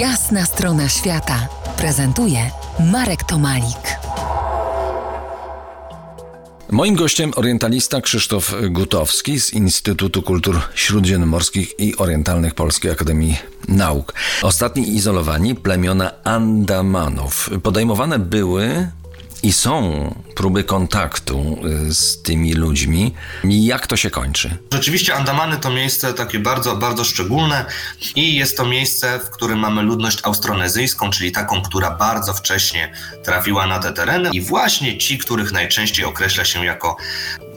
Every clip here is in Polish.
Jasna strona świata prezentuje Marek Tomalik. Moim gościem orientalista Krzysztof Gutowski z Instytutu Kultur Śródziemnomorskich i Orientalnych Polskiej Akademii Nauk. Ostatni izolowani plemiona Andamanów. Podejmowane były i są próby kontaktu y, z tymi ludźmi. Jak to się kończy? Rzeczywiście Andamany to miejsce takie bardzo, bardzo szczególne i jest to miejsce, w którym mamy ludność austronezyjską, czyli taką, która bardzo wcześnie trafiła na te tereny i właśnie ci, których najczęściej określa się jako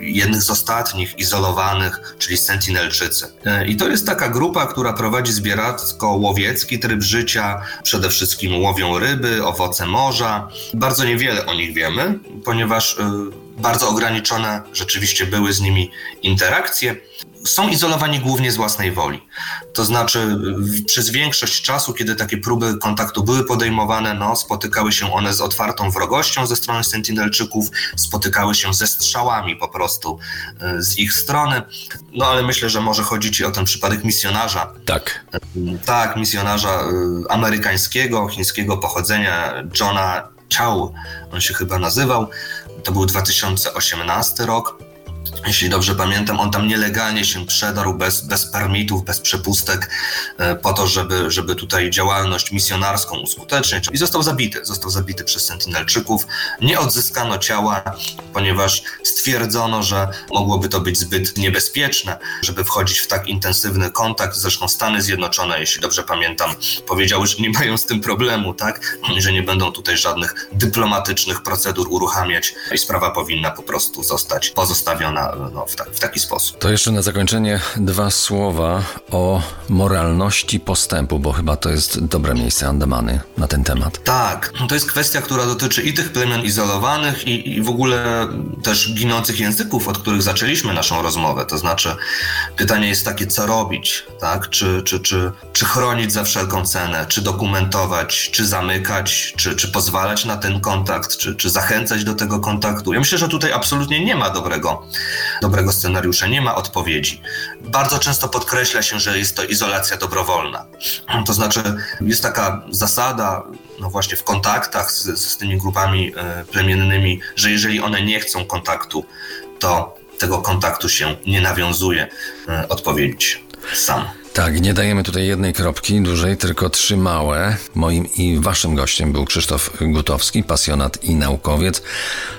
jednych z ostatnich izolowanych, czyli Sentinelczycy. E, I to jest taka grupa, która prowadzi zbieracko-łowiecki tryb życia. Przede wszystkim łowią ryby, owoce morza. Bardzo niewiele o nich wiemy, ponieważ e, bardzo ograniczone rzeczywiście były z nimi interakcje są izolowani głównie z własnej woli. To znaczy, przez większość czasu, kiedy takie próby kontaktu były podejmowane, no, spotykały się one z otwartą wrogością ze strony Sentinelczyków, spotykały się ze strzałami po prostu e, z ich strony. No ale myślę, że może chodzi ci o ten przypadek misjonarza. Tak. Tak, misjonarza e, amerykańskiego, chińskiego pochodzenia, Johna Chow, on się chyba nazywał. To był 2018 rok jeśli dobrze pamiętam, on tam nielegalnie się przedarł bez, bez permitów, bez przepustek e, po to, żeby, żeby tutaj działalność misjonarską uskutecznić i został zabity. Został zabity przez Sentinelczyków. Nie odzyskano ciała, ponieważ stwierdzono, że mogłoby to być zbyt niebezpieczne, żeby wchodzić w tak intensywny kontakt. Zresztą Stany Zjednoczone, jeśli dobrze pamiętam, powiedziały, że nie mają z tym problemu, tak? Że nie będą tutaj żadnych dyplomatycznych procedur uruchamiać i sprawa powinna po prostu zostać pozostawiona no, w, ta, w taki sposób. To jeszcze na zakończenie dwa słowa o moralności postępu, bo chyba to jest dobre miejsce Andamany na ten temat. Tak, to jest kwestia, która dotyczy i tych plemion izolowanych, i, i w ogóle też ginących języków, od których zaczęliśmy naszą rozmowę. To znaczy, pytanie jest takie, co robić, tak? Czy, czy, czy, czy chronić za wszelką cenę, czy dokumentować, czy zamykać, czy, czy pozwalać na ten kontakt, czy, czy zachęcać do tego kontaktu. Ja myślę, że tutaj absolutnie nie ma dobrego dobrego scenariusza, nie ma odpowiedzi. Bardzo często podkreśla się, że jest to izolacja dobrowolna. To znaczy, jest taka zasada, no właśnie w kontaktach z, z tymi grupami e, plemiennymi, że jeżeli one nie chcą kontaktu, to tego kontaktu się nie nawiązuje. E, odpowiedź sam. Tak, nie dajemy tutaj jednej kropki dłużej, tylko trzy małe. Moim i waszym gościem był Krzysztof Gutowski, pasjonat i naukowiec,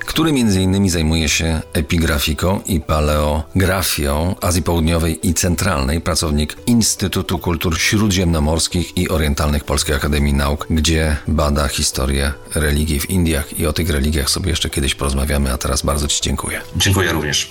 który między innymi zajmuje się epigrafiką i paleografią Azji Południowej i Centralnej, pracownik Instytutu Kultur Śródziemnomorskich i Orientalnych Polskiej Akademii Nauk, gdzie bada historię religii w Indiach i o tych religiach sobie jeszcze kiedyś porozmawiamy, a teraz bardzo ci dziękuję. Dziękuję również.